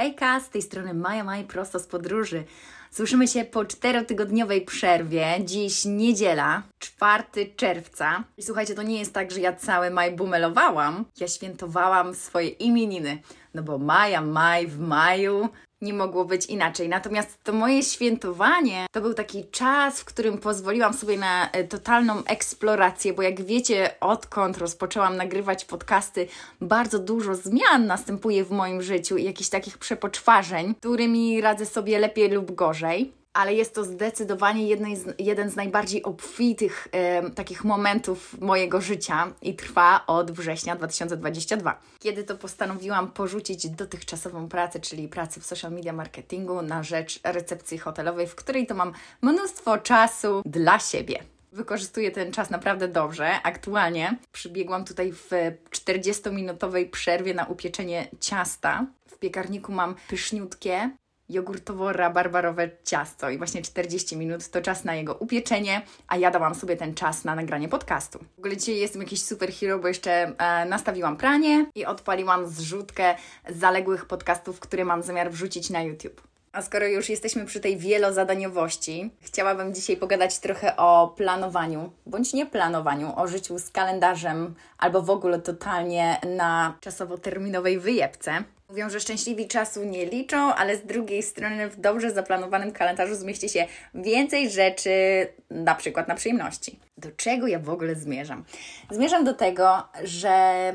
Hejka, z tej strony Maja Maj prosto z podróży. Słyszymy się po czterotygodniowej przerwie. Dziś niedziela, 4 czerwca. I słuchajcie, to nie jest tak, że ja cały maj bumelowałam. Ja świętowałam swoje imieniny. No bo Maja Maj w maju nie mogło być inaczej. Natomiast to moje świętowanie to był taki czas, w którym pozwoliłam sobie na e, totalną eksplorację, bo jak wiecie, odkąd rozpoczęłam nagrywać podcasty, bardzo dużo zmian następuje w moim życiu i jakichś takich przepoczwarzeń, którymi radzę sobie lepiej lub gorzej ale jest to zdecydowanie z, jeden z najbardziej obfitych e, takich momentów mojego życia i trwa od września 2022. Kiedy to postanowiłam porzucić dotychczasową pracę, czyli pracę w social media marketingu na rzecz recepcji hotelowej, w której to mam mnóstwo czasu dla siebie. Wykorzystuję ten czas naprawdę dobrze. Aktualnie przybiegłam tutaj w 40-minutowej przerwie na upieczenie ciasta. W piekarniku mam pyszniutkie, jogurtowo-rabarbarowe ciasto i właśnie 40 minut to czas na jego upieczenie, a ja dałam sobie ten czas na nagranie podcastu. W ogóle dzisiaj jestem jakiś superhero, bo jeszcze e, nastawiłam pranie i odpaliłam zrzutkę zaległych podcastów, które mam zamiar wrzucić na YouTube. A skoro już jesteśmy przy tej wielozadaniowości, chciałabym dzisiaj pogadać trochę o planowaniu, bądź nie planowaniu, o życiu z kalendarzem albo w ogóle totalnie na czasowo-terminowej wyjebce. Mówią, że szczęśliwi czasu nie liczą, ale z drugiej strony w dobrze zaplanowanym kalendarzu zmieści się więcej rzeczy, na przykład na przyjemności. Do czego ja w ogóle zmierzam? Zmierzam do tego, że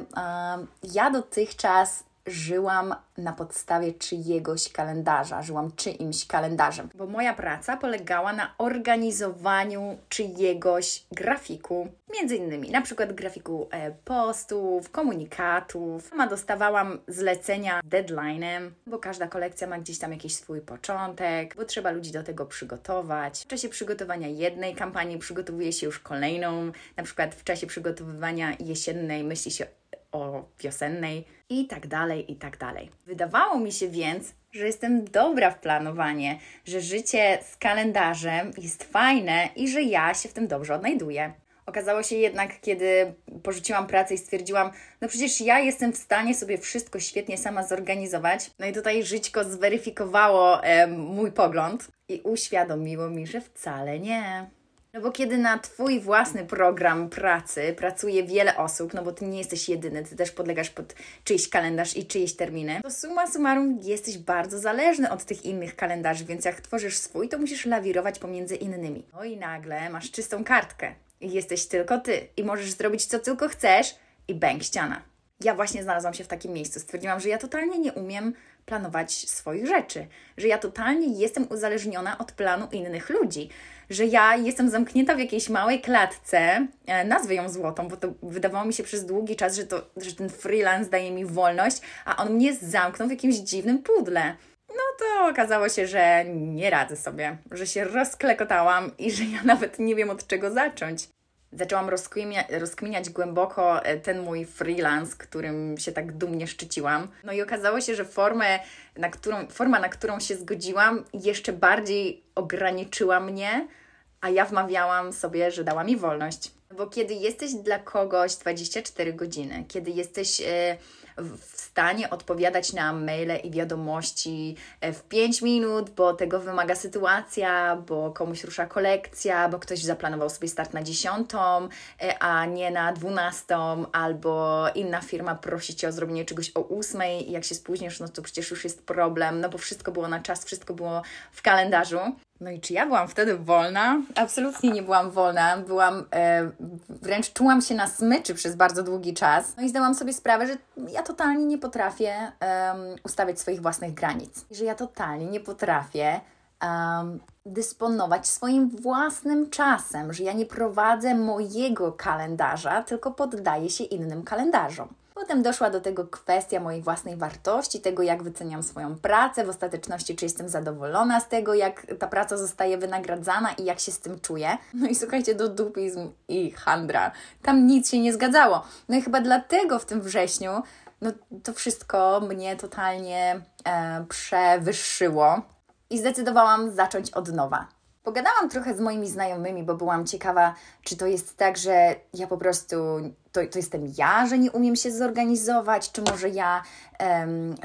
yy, ja dotychczas żyłam na podstawie czyjegoś kalendarza, żyłam czyimś kalendarzem, bo moja praca polegała na organizowaniu czyjegoś grafiku, między innymi na przykład grafiku e, postów, komunikatów. Sama dostawałam zlecenia deadline'em, bo każda kolekcja ma gdzieś tam jakiś swój początek, bo trzeba ludzi do tego przygotować. W czasie przygotowania jednej kampanii przygotowuje się już kolejną, na przykład w czasie przygotowywania jesiennej myśli się o wiosennej i tak dalej, i tak dalej. Wydawało mi się więc, że jestem dobra w planowanie, że życie z kalendarzem jest fajne i że ja się w tym dobrze odnajduję. Okazało się jednak, kiedy porzuciłam pracę i stwierdziłam, no przecież ja jestem w stanie sobie wszystko świetnie sama zorganizować. No i tutaj żyćko zweryfikowało e, mój pogląd i uświadomiło mi, że wcale nie. No bo kiedy na Twój własny program pracy pracuje wiele osób, no bo Ty nie jesteś jedyny, Ty też podlegasz pod czyjś kalendarz i czyjeś terminy, to summa summarum jesteś bardzo zależny od tych innych kalendarzy, więc jak tworzysz swój, to musisz lawirować pomiędzy innymi. No i nagle masz czystą kartkę i jesteś tylko Ty i możesz zrobić co tylko chcesz i bęk ściana. Ja właśnie znalazłam się w takim miejscu. Stwierdziłam, że ja totalnie nie umiem planować swoich rzeczy, że ja totalnie jestem uzależniona od planu innych ludzi, że ja jestem zamknięta w jakiejś małej klatce, e, nazwę ją złotą, bo to wydawało mi się przez długi czas, że, to, że ten freelance daje mi wolność, a on mnie zamknął w jakimś dziwnym pudle. No to okazało się, że nie radzę sobie, że się rozklekotałam i że ja nawet nie wiem od czego zacząć zaczęłam rozkminia, rozkminiać głęboko e, ten mój freelance, którym się tak dumnie szczyciłam. No i okazało się, że formę, na którą, forma, na którą się zgodziłam, jeszcze bardziej ograniczyła mnie, a ja wmawiałam sobie, że dała mi wolność. Bo kiedy jesteś dla kogoś 24 godziny, kiedy jesteś. Yy, w stanie odpowiadać na maile i wiadomości e, w 5 minut, bo tego wymaga sytuacja, bo komuś rusza kolekcja, bo ktoś zaplanował sobie start na 10, e, a nie na 12, albo inna firma prosi Cię o zrobienie czegoś o 8 i jak się spóźnisz, no to przecież już jest problem, no bo wszystko było na czas, wszystko było w kalendarzu. No i czy ja byłam wtedy wolna? Absolutnie nie byłam wolna. Byłam, e, wręcz czułam się na smyczy przez bardzo długi czas. No i zdałam sobie sprawę, że ja totalnie nie potrafię um, ustawiać swoich własnych granic. Że ja totalnie nie potrafię dysponować swoim własnym czasem. Że ja nie prowadzę mojego kalendarza, tylko poddaję się innym kalendarzom. Potem doszła do tego kwestia mojej własnej wartości, tego jak wyceniam swoją pracę, w ostateczności czy jestem zadowolona z tego, jak ta praca zostaje wynagradzana i jak się z tym czuję. No i słuchajcie, do dupizm i handra. Tam nic się nie zgadzało. No i chyba dlatego w tym wrześniu no, to wszystko mnie totalnie e, przewyższyło i zdecydowałam zacząć od nowa. Pogadałam trochę z moimi znajomymi, bo byłam ciekawa, czy to jest tak, że ja po prostu, to, to jestem ja, że nie umiem się zorganizować, czy może ja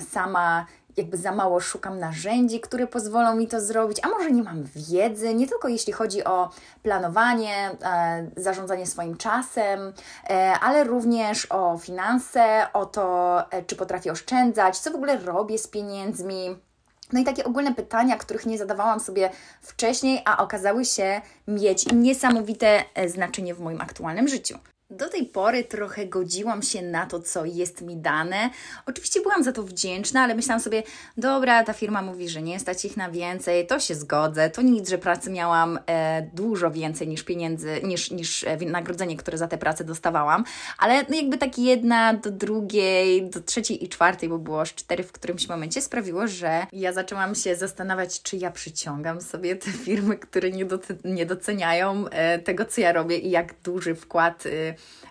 sama jakby za mało szukam narzędzi, które pozwolą mi to zrobić, a może nie mam wiedzy, nie tylko jeśli chodzi o planowanie, e, zarządzanie swoim czasem, e, ale również o finanse, o to, e, czy potrafię oszczędzać, co w ogóle robię z pieniędzmi. No i takie ogólne pytania, których nie zadawałam sobie wcześniej, a okazały się mieć niesamowite e, znaczenie w moim aktualnym życiu. Do tej pory trochę godziłam się na to, co jest mi dane. Oczywiście byłam za to wdzięczna, ale myślałam sobie, dobra, ta firma mówi, że nie stać ich na więcej, to się zgodzę. To nic, że pracy miałam e, dużo więcej niż pieniędzy, niż, niż e, wynagrodzenie, które za tę pracę dostawałam. Ale no jakby tak jedna do drugiej, do trzeciej i czwartej, bo było aż cztery w którymś momencie, sprawiło, że ja zaczęłam się zastanawiać, czy ja przyciągam sobie te firmy, które nie, doceniają e, tego, co ja robię i jak duży wkład.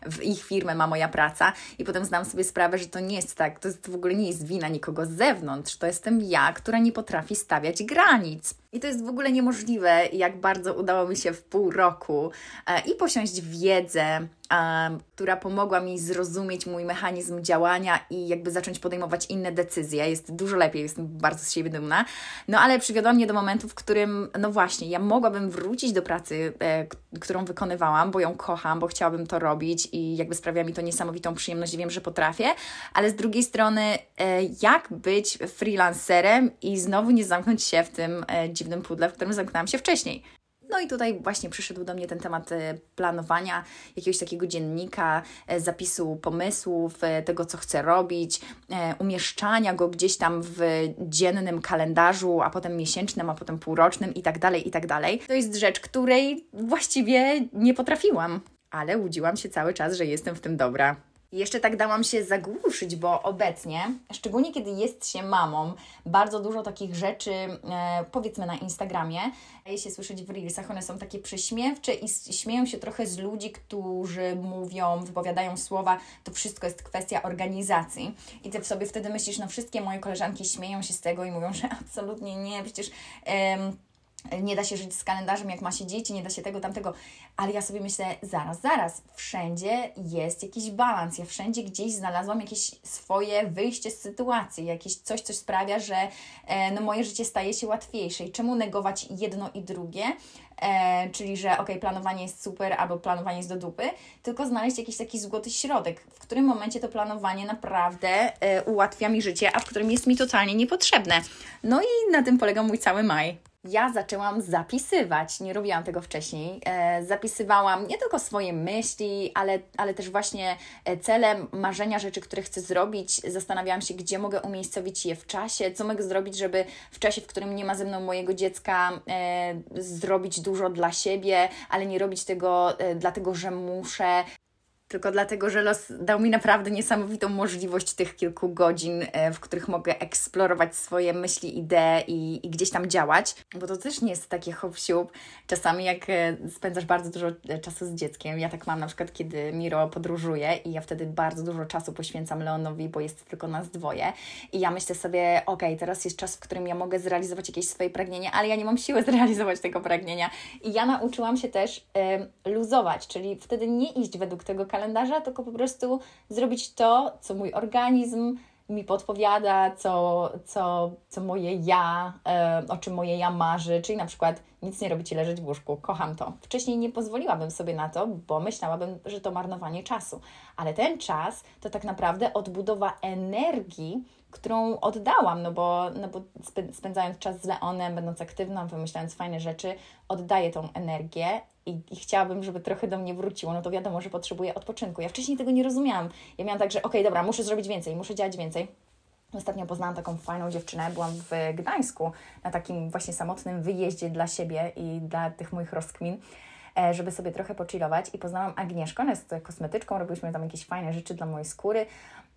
W ich firmę ma moja praca i potem zdam sobie sprawę, że to nie jest tak, to jest, w ogóle nie jest wina nikogo z zewnątrz, to jestem ja, która nie potrafi stawiać granic. I to jest w ogóle niemożliwe, jak bardzo udało mi się w pół roku e, i posiąść wiedzę, która pomogła mi zrozumieć mój mechanizm działania i jakby zacząć podejmować inne decyzje. Jest dużo lepiej, jestem bardzo z siebie dumna. No ale przywiodła mnie do momentu, w którym, no właśnie, ja mogłabym wrócić do pracy, e, którą wykonywałam, bo ją kocham, bo chciałabym to robić i jakby sprawia mi to niesamowitą przyjemność, wiem, że potrafię, ale z drugiej strony, e, jak być freelancerem i znowu nie zamknąć się w tym e, dziwnym pudle, w którym zamknęłam się wcześniej. No i tutaj właśnie przyszedł do mnie ten temat e, planowania, jakiegoś takiego dziennika, e, zapisu pomysłów, e, tego co chcę robić, umieszczania go gdzieś tam w dziennym kalendarzu, a potem miesięcznym, a potem półrocznym i tak dalej, i tak dalej. To jest rzecz, której właściwie nie potrafiłam, ale łudziłam się cały czas, że jestem w tym dobra. Jeszcze tak dałam się zagłuszyć, bo obecnie, szczególnie kiedy jest się mamą, bardzo dużo takich rzeczy, e, powiedzmy na Instagramie, daje się słyszeć w Reelsach, one są takie prześmiewcze i śmieją się trochę z ludzi, którzy mówią, wypowiadają słowa, to wszystko jest kwestia organizacji. I Ty w sobie wtedy myślisz, no wszystkie moje koleżanki śmieją się z tego i mówią, że absolutnie nie, przecież nie da się żyć z kalendarzem, jak ma się dzieci, nie da się tego, tamtego. Ale ja sobie myślę, zaraz, zaraz, wszędzie jest jakiś balans. Ja wszędzie gdzieś znalazłam jakieś swoje wyjście z sytuacji, jakieś coś, coś sprawia, że e, no, moje życie staje się łatwiejsze. I czemu negować jedno i drugie? E, czyli, że ok, planowanie jest super albo planowanie jest do dupy, tylko znaleźć jakiś taki złoty środek, w którym momencie to planowanie naprawdę e, ułatwia mi życie, a w którym jest mi totalnie niepotrzebne. No i na tym polega mój cały maj ja zaczęłam zapisywać. Nie robiłam tego wcześniej. E, zapisywałam nie tylko swoje myśli, ale, ale też właśnie e, cele, marzenia, rzeczy, które chcę zrobić. Zastanawiałam się, gdzie mogę umiejscowić je w czasie, co mogę zrobić, żeby w czasie, w którym nie ma ze mną mojego dziecka, e, zrobić dużo dla siebie, ale nie robić tego dlatego, że muszę tylko dlatego, że los dał mi naprawdę niesamowitą możliwość tych kilku godzin, e, w których mogę eksplorować swoje myśli, idee i, i gdzieś tam działać, bo to też nie jest takie hop siup. Czasami jak e, spędzasz bardzo dużo e, czasu z dzieckiem, ja tak mam na przykład, kiedy Miro podróżuje i ja wtedy bardzo dużo czasu poświęcam Leonowi, bo jest tylko nas dwoje. I ja myślę sobie, ok, teraz jest czas, w którym ja mogę zrealizować jakieś swoje pragnienie, ale ja nie mam siły zrealizować tego pragnienia. I ja nauczyłam się też y, luzować, czyli wtedy nie iść według tego kalendarza, kalendarza, tylko po prostu zrobić to, co mój organizm mi podpowiada, co, co, co moje ja, e, o czym moje ja marzy, czyli na przykład nic nie robić i leżeć w łóżku. Kocham to. Wcześniej nie pozwoliłabym sobie na to, bo myślałabym, że to marnowanie czasu. Ale ten czas to tak naprawdę odbudowa energii, którą oddałam, no bo, no bo spędzając czas z Leonem, będąc aktywną, wymyślając fajne rzeczy, oddaję tą energię i, i, chciałabym, żeby trochę do mnie wróciło, no to wiadomo, że potrzebuję odpoczynku. Ja wcześniej tego nie rozumiałam. Ja miałam tak, że okej, okay, dobra, muszę zrobić więcej, muszę działać więcej. Ostatnio poznałam taką fajną dziewczynę, byłam w Gdańsku na takim właśnie samotnym wyjeździe dla siebie i dla tych moich rozkmin, e, żeby sobie trochę pochillować i poznałam Agnieszkę, ona jest kosmetyczką, robiliśmy tam jakieś fajne rzeczy dla mojej skóry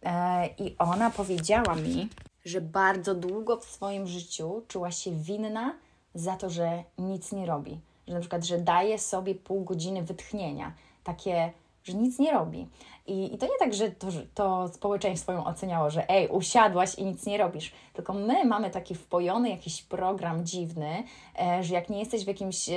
e, i ona powiedziała mi, że bardzo długo w swoim życiu czuła się winna za to, że nic nie robi że na przykład, że daje sobie pół godziny wytchnienia, takie, że nic nie robi. I, I to nie tak, że to, to społeczeństwo ją oceniało, że ej, usiadłaś i nic nie robisz. Tylko my mamy taki wpojony jakiś program dziwny, e, że jak nie jesteś w jakimś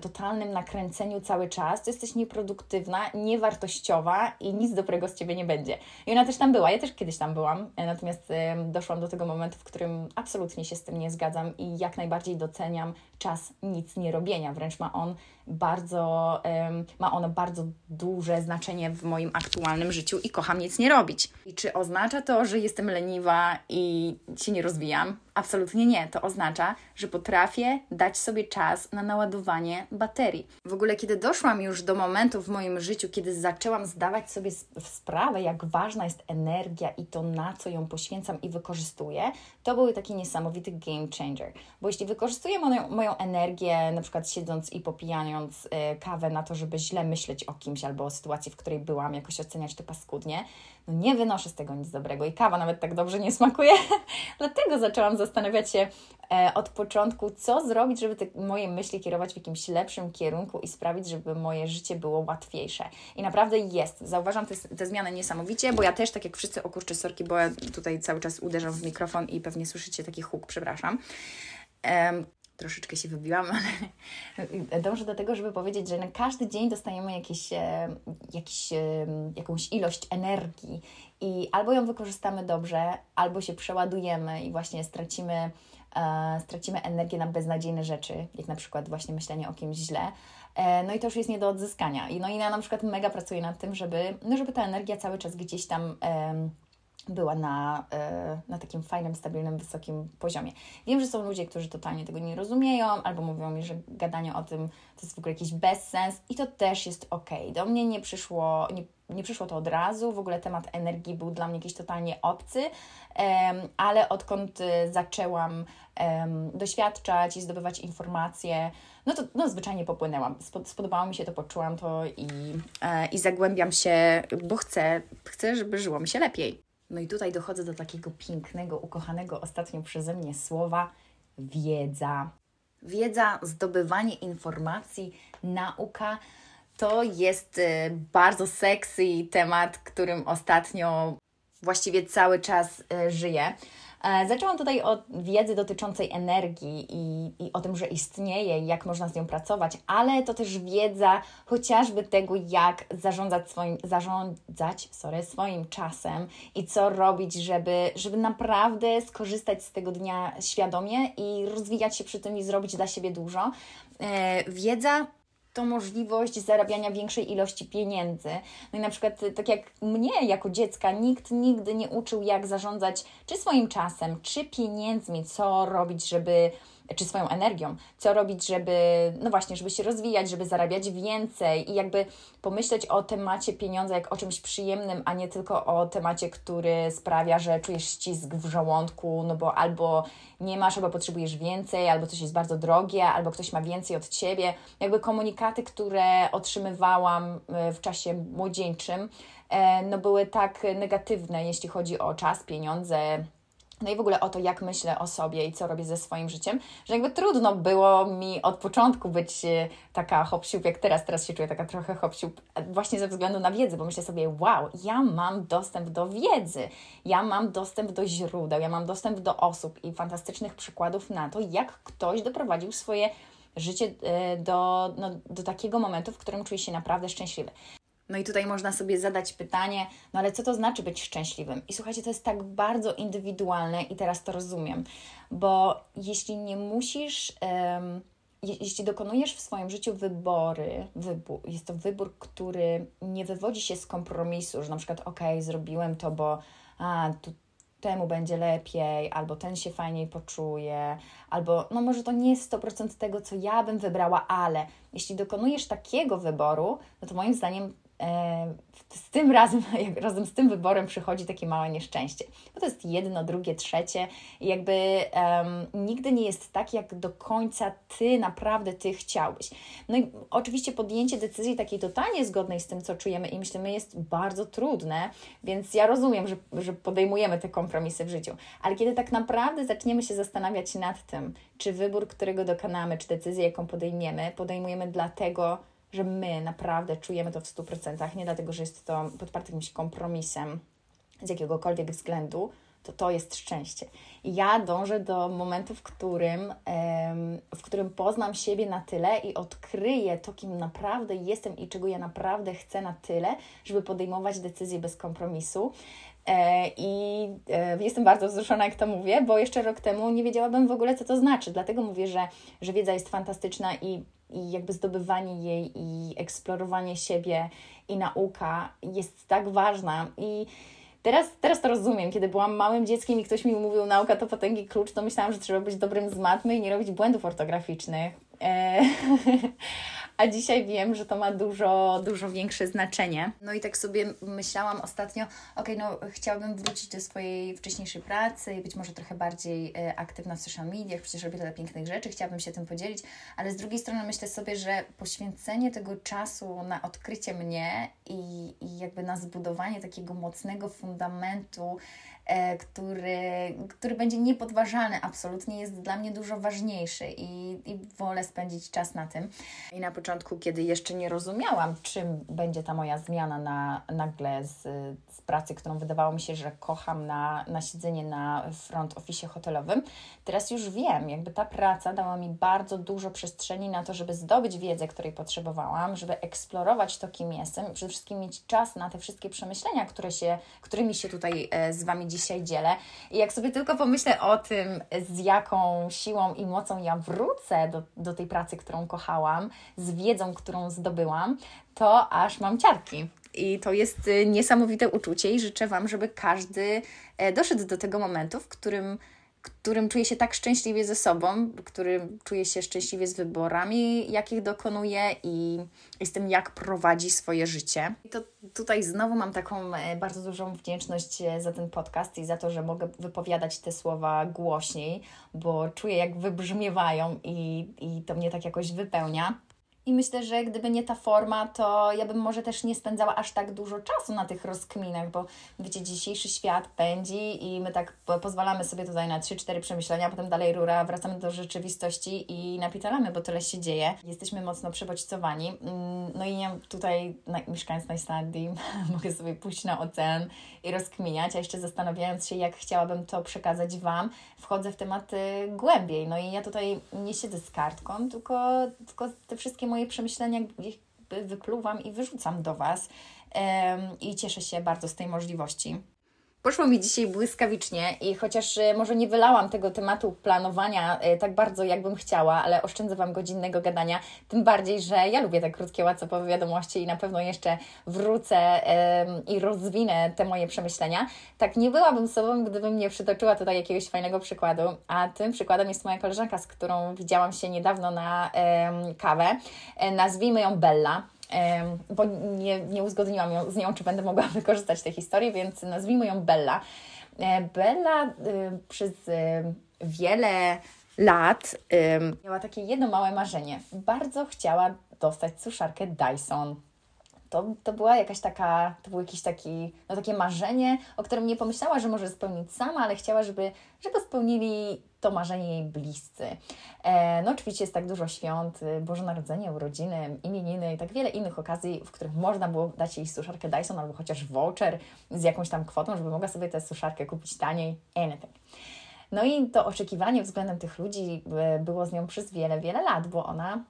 totalnym nakręceniu cały czas, to jesteś nieproduktywna, niewartościowa i nic dobrego z Ciebie nie będzie. I ona też tam była, ja też kiedyś tam byłam, e, natomiast doszłam do tego momentu, w którym absolutnie się z tym nie zgadzam i jak najbardziej doceniam czas nic nie robienia. Wręcz ma on bardzo, ma ono bardzo duże znaczenie w moim aktualnym życiu i kocham nic nie robić. I czy oznacza to, że jestem leniwa i się nie rozwijam? Absolutnie nie. To oznacza, że potrafię dać sobie czas na naładowanie baterii. W ogóle, kiedy doszłam już do momentu w moim życiu, kiedy zaczęłam zdawać sobie sprawę, jak ważna jest energia i to, na co ją poświęcam i wykorzystuję, to był taki niesamowity game changer. Bo jeśli wykorzystuję moją, moją energię, na przykład siedząc i popijając y, kawę na to, żeby źle myśleć o kimś albo o sytuacji, w której byłam, jakoś oceniać to paskudnie, no nie wynoszę z tego nic dobrego i kawa nawet tak dobrze nie smakuje. Dlatego zaczęłam zastanawiać się e, od początku, co zrobić, żeby te moje myśli kierować w jakimś lepszym kierunku i sprawić, żeby moje życie było łatwiejsze. I naprawdę jest. Zauważam te, te zmiany niesamowicie, bo ja też, tak jak wszyscy, okurczę sorki, bo ja tutaj cały czas uderzam w mikrofon i pewnie słyszycie taki huk, przepraszam troszeczkę się wybiłam, ale dążę do tego, żeby powiedzieć, że na każdy dzień dostajemy jakieś, e, jakieś, e, jakąś ilość energii i albo ją wykorzystamy dobrze, albo się przeładujemy i właśnie stracimy, e, stracimy energię na beznadziejne rzeczy, jak na przykład właśnie myślenie o kimś źle. No i to już jest nie do odzyskania. I, no i ja na przykład mega pracuję nad tym, żeby, no żeby ta energia cały czas gdzieś tam była na, e, na takim fajnym, stabilnym, wysokim poziomie. Wiem, że są ludzie, którzy totalnie tego nie rozumieją, albo mówią mi, że gadanie o tym to jest w ogóle jakiś bezsens i to też jest ok. Do mnie nie przyszło, nie, nie przyszło to od razu, w ogóle temat energii był dla mnie jakiś totalnie obcy, ale odkąd e, zaczęłam doświadczać i zdobywać informacje, no to no, zwyczajnie popłynęłam. Spodobało mi się to, poczułam to i, e, i zagłębiam się, bo chcę, chcę, żeby żyło mi się lepiej. No i tutaj dochodzę do takiego pięknego, ukochanego ostatnio przeze mnie słowa wiedza. Wiedza, zdobywanie informacji, nauka to jest y, bardzo sexy temat, którym ostatnio właściwie cały czas y, żyję. E, zaczęłam tutaj od wiedzy dotyczącej energii i, i o tym, że istnieje i jak można z nią pracować, ale to też wiedza chociażby tego, jak zarządzać swoim, zarządzać sorry, swoim czasem i co robić, żeby, żeby naprawdę skorzystać z tego dnia świadomie i rozwijać się przy tym i zrobić dla siebie dużo. E, wiedza to możliwość zarabiania większej ilości pieniędzy. No i na przykład, y, tak jak mnie jako dziecka, nikt nigdy nie uczył, jak zarządzać czy swoim czasem, czy pieniędzmi, co robić, żeby czy swoją energią, co robić, żeby, no właśnie, żeby się rozwijać, żeby zarabiać więcej i jakby pomyśleć o temacie pieniądza jak o czymś przyjemnym, a nie tylko o temacie, który sprawia, że czujesz ścisk w żołądku, no bo albo nie masz, albo potrzebujesz więcej, albo coś jest bardzo drogie, albo ktoś ma więcej od ciebie. Jakby komunikaty, które otrzymywałam e, w czasie młodzieńczym, e, no były tak negatywne, jeśli chodzi o czas, pieniądze, no i w ogóle o to, jak myślę o sobie i co robię ze swoim życiem, że jakby trudno było mi od początku być e, taka hop jak teraz, teraz się czuję taka trochę hop e, właśnie ze względu na wiedzę, bo myślę sobie, wow, ja mam dostęp do wiedzy, ja mam dostęp do źródeł, ja mam dostęp do osób i fantastycznych przykładów na to, jak ktoś doprowadził swoje życie e, do, no, do takiego momentu, w którym czuje się naprawdę szczęśliwy. No i tutaj można sobie zadać pytanie, no ale co to znaczy być szczęśliwym? I słuchajcie, to jest tak bardzo indywidualne i teraz to rozumiem, bo jeśli nie musisz, um, je, jeśli dokonujesz w swoim życiu wybory, jest to wybór, który nie wywodzi się z kompromisu, że na przykład, ok, zrobiłem to, bo a, tu, temu będzie lepiej, albo ten się fajniej poczuje, albo no może to nie jest 100% tego, co ja bym wybrała, ale jeśli dokonujesz takiego wyboru, no to moim zdaniem z tym razem, razem z tym wyborem przychodzi takie małe nieszczęście. Bo to jest jedno, drugie, trzecie i jakby um, nigdy nie jest tak, jak do końca Ty naprawdę Ty chciałbyś. No i oczywiście podjęcie decyzji takiej totalnie zgodnej z tym, co czujemy i myślimy, jest bardzo trudne, więc ja rozumiem, że, że podejmujemy te kompromisy w życiu. Ale kiedy tak naprawdę zaczniemy się zastanawiać nad tym, czy wybór, którego dokonamy, czy decyzję, jaką podejmiemy, podejmujemy dlatego, że my naprawdę czujemy to w 100%, nie dlatego, że jest to podparte jakimś kompromisem z jakiegokolwiek względu, to to jest szczęście. Ja dążę do momentu, w którym, w którym poznam siebie na tyle i odkryję to, kim naprawdę jestem i czego ja naprawdę chcę na tyle, żeby podejmować decyzje bez kompromisu. E, I e, jestem bardzo wzruszona, jak to mówię, bo jeszcze rok temu nie wiedziałabym w ogóle, co to znaczy. Dlatego mówię, że, że wiedza jest fantastyczna i, i jakby zdobywanie jej i eksplorowanie siebie i nauka jest tak ważna. I Teraz, teraz to rozumiem. Kiedy byłam małym dzieckiem i ktoś mi mówił nauka to potęgi klucz, to myślałam, że trzeba być dobrym z matmy i nie robić błędów ortograficznych. E, a dzisiaj wiem, że to ma dużo, dużo większe znaczenie. No i tak sobie myślałam ostatnio, ok, no chciałabym wrócić do swojej wcześniejszej pracy i być może trochę bardziej e, aktywna w social mediach, przecież robię tyle pięknych rzeczy, chciałabym się tym podzielić, ale z drugiej strony myślę sobie, że poświęcenie tego czasu na odkrycie mnie i, i jakby na zbudowanie takiego mocnego fundamentu, który, który będzie niepodważalny, absolutnie jest dla mnie dużo ważniejszy i, i wolę spędzić czas na tym. I na początku, kiedy jeszcze nie rozumiałam, czym będzie ta moja zmiana na, nagle z, z pracy, którą wydawało mi się, że kocham na, na siedzenie na front office hotelowym, teraz już wiem, jakby ta praca dała mi bardzo dużo przestrzeni na to, żeby zdobyć wiedzę, której potrzebowałam, żeby eksplorować to, kim jestem i przede wszystkim mieć czas na te wszystkie przemyślenia, które się, którymi się tutaj e, z Wami dzisiaj dzielę. I jak sobie tylko pomyślę o tym, z jaką siłą i mocą ja wrócę do, do tej pracy, którą kochałam, z wiedzą, którą zdobyłam, to aż mam ciarki. I to jest y, niesamowite uczucie i życzę Wam, żeby każdy e, doszedł do tego momentu, w którym którym czuję się tak szczęśliwie ze sobą, którym czuję się szczęśliwie z wyborami, jakich dokonuje i z tym, jak prowadzi swoje życie. I to tutaj znowu mam taką e, bardzo dużą wdzięczność e, za ten podcast i za to, że mogę wypowiadać te słowa głośniej, bo czuję, jak wybrzmiewają i, i to mnie tak jakoś wypełnia. I myślę, że gdyby nie ta forma, to ja bym może też nie spędzała aż tak dużo czasu na tych rozkminach, bo wiecie, dzisiejszy świat pędzi i my tak pozwalamy sobie tutaj na 3-4 przemyślenia, potem dalej rura, wracamy do rzeczywistości i napitalamy, bo tyle się dzieje. Jesteśmy mocno przebodźcowani. Mm, no i ja tutaj, mieszkając na Islandii, mogę sobie pójść na ocean i rozkminiać, a jeszcze zastanawiając się, jak chciałabym to przekazać Wam, wchodzę w tematy głębiej. No i ja tutaj nie siedzę z kartką, tylko, tylko te wszystkie moje przemyślenia wypluwam i wyrzucam do Was i cieszę się bardzo z tej możliwości. Poszło mi dzisiaj błyskawicznie i chociaż e, może nie wylałam tego tematu planowania e, tak bardzo, jakbym chciała, ale oszczędzę Wam godzinnego gadania, tym bardziej, że ja lubię te krótkie, łatwowe wiadomości i na pewno jeszcze wrócę i rozwinę te moje przemyślenia. Tak nie byłabym sobą, gdybym nie przytoczyła tutaj jakiegoś fajnego przykładu, a tym przykładem jest moja koleżanka, z którą widziałam się niedawno na kawę. E, nazwijmy ją Bella bo nie, nie uzgodniłam ją, z nią, czy będę mogła wykorzystać tę historię, więc nazwijmy ją Bella. E, Bella y, przez y, wiele lat miała takie jedno małe marzenie. Bardzo chciała dostać suszarkę Dyson to, to była jakaś taka, to był jakiś taki, no takie marzenie, o którym nie pomyślała, że może spełnić sama, ale chciała, żeby, żeby spełnili to marzenie jej bliscy. E, no oczywiście jest tak dużo świąt, y, Boże Narodzenie, urodziny, imieniny i tak wiele innych okazji, w których można było dać jej suszarkę Dyson albo chociaż voucher z jakąś tam kwotą, żeby mogła sobie tę suszarkę kupić taniej, anything. No i to oczekiwanie względem tych ludzi y, było z nią przez wiele, wiele lat, bo ona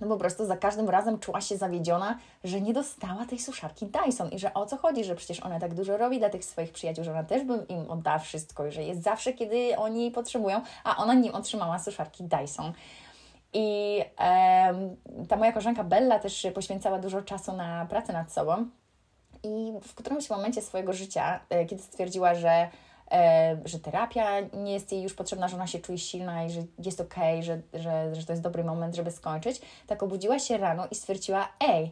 no po prostu za każdym razem czuła się zawiedziona, że nie dostała tej suszarki Dyson i że o co chodzi, że przecież ona tak dużo robi dla tych swoich przyjaciół, że ona też by im oddała wszystko i że jest zawsze, kiedy oni jej potrzebują, a ona nie otrzymała suszarki Dyson. I e, ta moja koleżanka Bella też poświęcała dużo czasu na pracę nad sobą. I w którymś momencie swojego życia, e, kiedy stwierdziła, że że terapia nie jest jej już potrzebna, że ona się czuje silna i że jest okej, okay, że, że, że to jest dobry moment, żeby skończyć, tak obudziła się rano i stwierdziła, ej,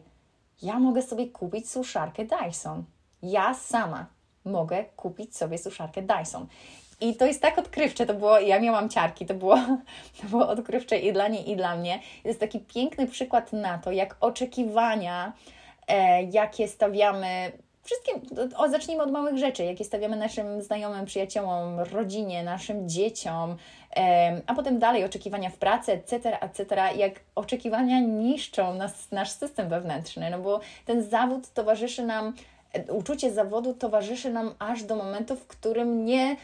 ja mogę sobie kupić suszarkę Dyson. Ja sama mogę kupić sobie suszarkę Dyson. I to jest tak odkrywcze, to było, ja miałam ciarki, to było, to było odkrywcze i dla niej, i dla mnie. Jest taki piękny przykład na to, jak oczekiwania, e, jakie stawiamy wszystkim, o, zacznijmy od małych rzeczy, jakie stawiamy naszym znajomym, przyjaciołom, rodzinie, naszym dzieciom, a potem dalej oczekiwania w pracy, etc., etc., jak oczekiwania niszczą nas, nasz system wewnętrzny, no bo ten zawód towarzyszy nam, uczucie zawodu towarzyszy nam aż do momentu, w którym nie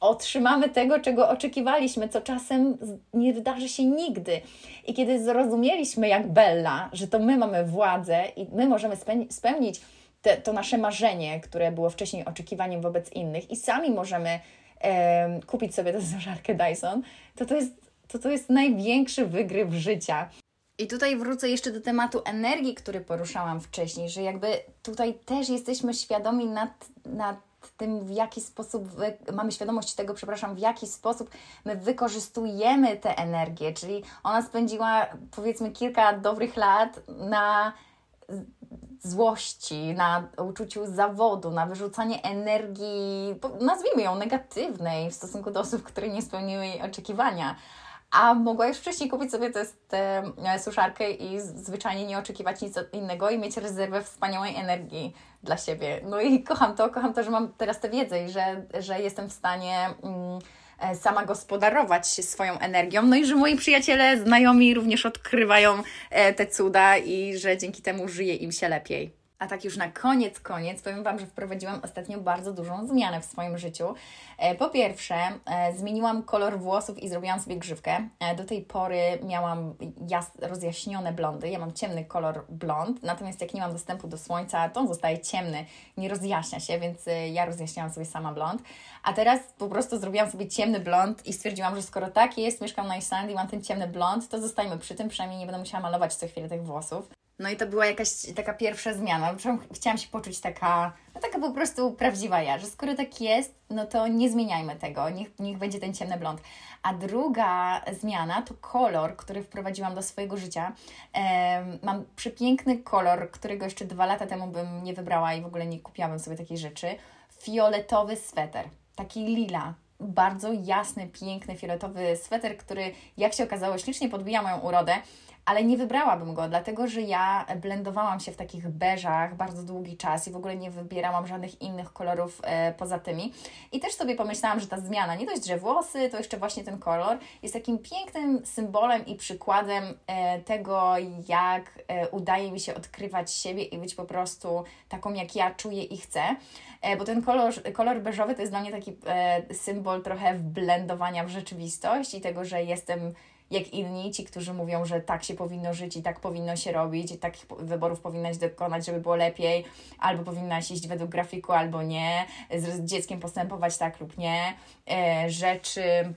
otrzymamy tego, czego oczekiwaliśmy, co czasem nie wydarzy się nigdy. I kiedy zrozumieliśmy, jak Bella, że to my mamy władzę i my możemy spełnić te, to nasze marzenie, które było wcześniej oczekiwaniem wobec innych, i sami możemy e, kupić sobie tę suszarkę Dyson, to to jest, to to jest największy wygryw życia. I tutaj wrócę jeszcze do tematu energii, który poruszałam wcześniej, że jakby tutaj też jesteśmy świadomi nad, nad tym, w jaki sposób wy, mamy świadomość tego, przepraszam, w jaki sposób my wykorzystujemy tę energię, czyli ona spędziła powiedzmy kilka dobrych lat na złości, na uczuciu zawodu, na wyrzucanie energii, nazwijmy ją negatywnej w stosunku do osób, które nie spełniły jej oczekiwania. A mogła już wcześniej kupić sobie tę suszarkę i zwyczajnie nie oczekiwać nic innego i mieć rezerwę wspaniałej energii dla siebie. No i kocham to, kocham to, że mam teraz tę wiedzę i że, że jestem w stanie. Mm, E, sama gospodarować swoją energią. No i że moi przyjaciele, znajomi również odkrywają e, te cuda i że dzięki temu żyje im się lepiej. A tak już na koniec, koniec, powiem Wam, że wprowadziłam ostatnio bardzo dużą zmianę w swoim życiu. E, po pierwsze, e, zmieniłam kolor włosów i zrobiłam sobie grzywkę. E, do tej pory miałam rozjaśnione blondy, ja mam ciemny kolor blond, natomiast jak nie mam dostępu do słońca, to on zostaje ciemny, nie rozjaśnia się, więc ja rozjaśniałam sobie sama blond. A teraz po prostu zrobiłam sobie ciemny blond i stwierdziłam, że skoro tak jest, mieszkam na Islandii, mam ten ciemny blond, to zostajmy przy tym, przynajmniej nie będę musiała malować co chwilę tych włosów. No i to była jakaś taka pierwsza zmiana. Chciałam się poczuć taka, no taka po prostu prawdziwa ja, że skoro tak jest, no to nie zmieniajmy tego, niech, niech będzie ten ciemny blond. A druga zmiana to kolor, który wprowadziłam do swojego życia. Ehm, mam przepiękny kolor, którego jeszcze dwa lata temu bym nie wybrała i w ogóle nie kupiłabym sobie takiej rzeczy. Fioletowy sweter, taki lila, bardzo jasny, piękny, fioletowy sweter, który jak się okazało ślicznie podbija moją urodę ale nie wybrałabym go, dlatego że ja blendowałam się w takich beżach bardzo długi czas i w ogóle nie wybierałam żadnych innych kolorów e, poza tymi. I też sobie pomyślałam, że ta zmiana, nie dość, że włosy, to jeszcze właśnie ten kolor jest takim pięknym symbolem i przykładem e, tego, jak e, udaje mi się odkrywać siebie i być po prostu taką, jak ja czuję i chcę. Bo ten kolor, kolor beżowy to jest dla mnie taki symbol trochę wblendowania w rzeczywistość i tego, że jestem jak inni, ci, którzy mówią, że tak się powinno żyć i tak powinno się robić, i takich wyborów powinnaś dokonać, żeby było lepiej, albo powinnaś iść według grafiku, albo nie, z dzieckiem postępować tak lub nie, e, rzeczy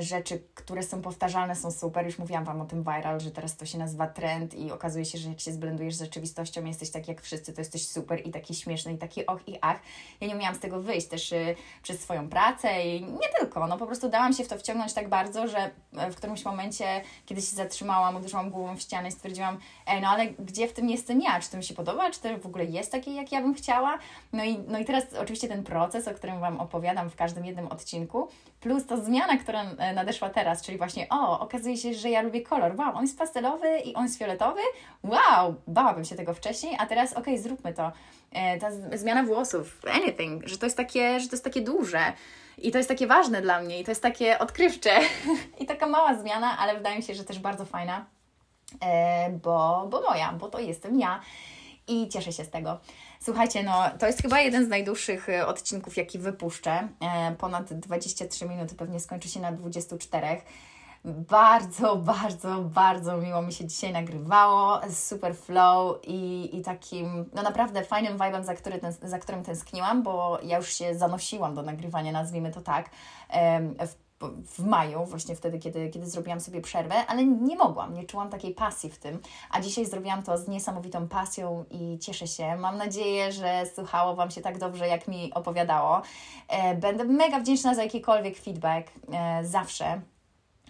rzeczy, które są powtarzalne, są super. Już mówiłam Wam o tym viral, że teraz to się nazywa trend i okazuje się, że jak się zblendujesz z rzeczywistością, jesteś tak jak wszyscy, to jesteś super i taki śmieszny i taki och i ach. Ja nie umiałam z tego wyjść też y, przez swoją pracę i nie tylko, no po prostu dałam się w to wciągnąć tak bardzo, że e, w którymś momencie, kiedy się zatrzymałam, uderzyłam głową w ścianę i stwierdziłam, ej, no ale gdzie w tym jestem ja? Czy to mi się podoba? Czy to w ogóle jest takie, jak ja bym chciała? No i, no i teraz oczywiście ten proces, o którym Wam opowiadam w każdym jednym odcinku, plus ta zmiana, która e, nadeszła teraz, czyli właśnie, o, okazuje się, że ja lubię kolor, wow, on jest pastelowy i on jest fioletowy, wow, bałabym się tego wcześniej, a teraz, okej, okay, zróbmy to. E, ta zmiana włosów, anything, że to jest takie, że to jest takie duże. I to jest takie ważne dla mnie, i to jest takie odkrywcze. I taka mała zmiana, ale wydaje mi się, że też bardzo fajna, e, bo, bo moja, bo to jestem ja i cieszę się z tego. Słuchajcie, no to jest chyba jeden z najdłuższych e, odcinków, jaki wypuszczę. E, ponad 23 minuty, pewnie skończy się na 24. Bardzo, bardzo, bardzo miło mi się dzisiaj nagrywało, super flow i, i takim, no naprawdę fajnym vibe'em, za, który ten, za którym tęskniłam, bo ja już się zanosiłam do nagrywania, nazwijmy to tak, w w maju, właśnie wtedy, kiedy, kiedy zrobiłam sobie przerwę, ale nie mogłam, nie czułam takiej pasji w tym, a dzisiaj zrobiłam to z niesamowitą pasją i cieszę się. Mam nadzieję, że słuchało Wam się tak dobrze, jak mi opowiadało. E, będę mega wdzięczna za jakikolwiek feedback, e, zawsze.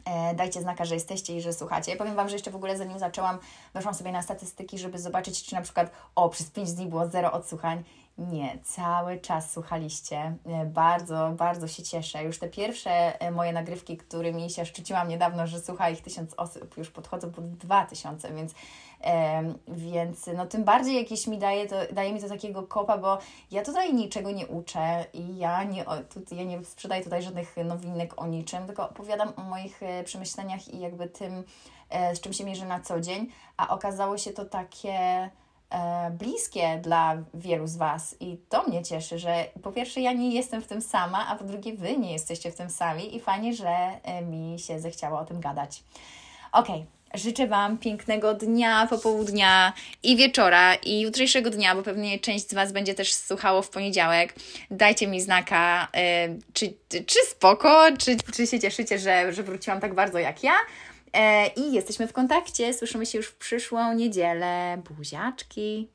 E, dajcie znaka, że jesteście i że słuchacie. Powiem Wam, że jeszcze w ogóle zanim zaczęłam, weszłam sobie na statystyki, żeby zobaczyć, czy na przykład o, przez 5 dni było zero odsłuchań Nie, cały czas słuchaliście. E, bardzo, bardzo się cieszę. Już te pierwsze e, moje nagrywki, którymi się szczyciłam niedawno, że słucha ich tysiąc osób, już podchodzą pod dwa tysiące, więc, e, więc no tym bardziej jakieś mi daje, to, daje mi to takiego kopa, bo ja tutaj niczego nie uczę i ja nie, tu, ja nie sprzedaję tutaj żadnych nowinek o niczym, tylko opowiadam o moich przemyśleniach i jakby tym, z czym się mierzę na co dzień, a okazało się to takie bliskie dla wielu z Was i to mnie cieszy, że po pierwsze ja nie jestem w tym sama, a po drugie Wy nie jesteście w tym sami i fajnie, że e, mi się zechciało o tym gadać. Ok, życzę Wam pięknego dnia, popołudnia i wieczora i jutrzejszego dnia, bo pewnie część z Was będzie też słuchało w poniedziałek. Dajcie mi znaka, e, czy, czy spoko, czy, czy się cieszycie, że, że wróciłam tak bardzo jak ja. E, I jesteśmy w kontakcie. Słyszymy się już w przyszłą niedzielę. Buziaczki.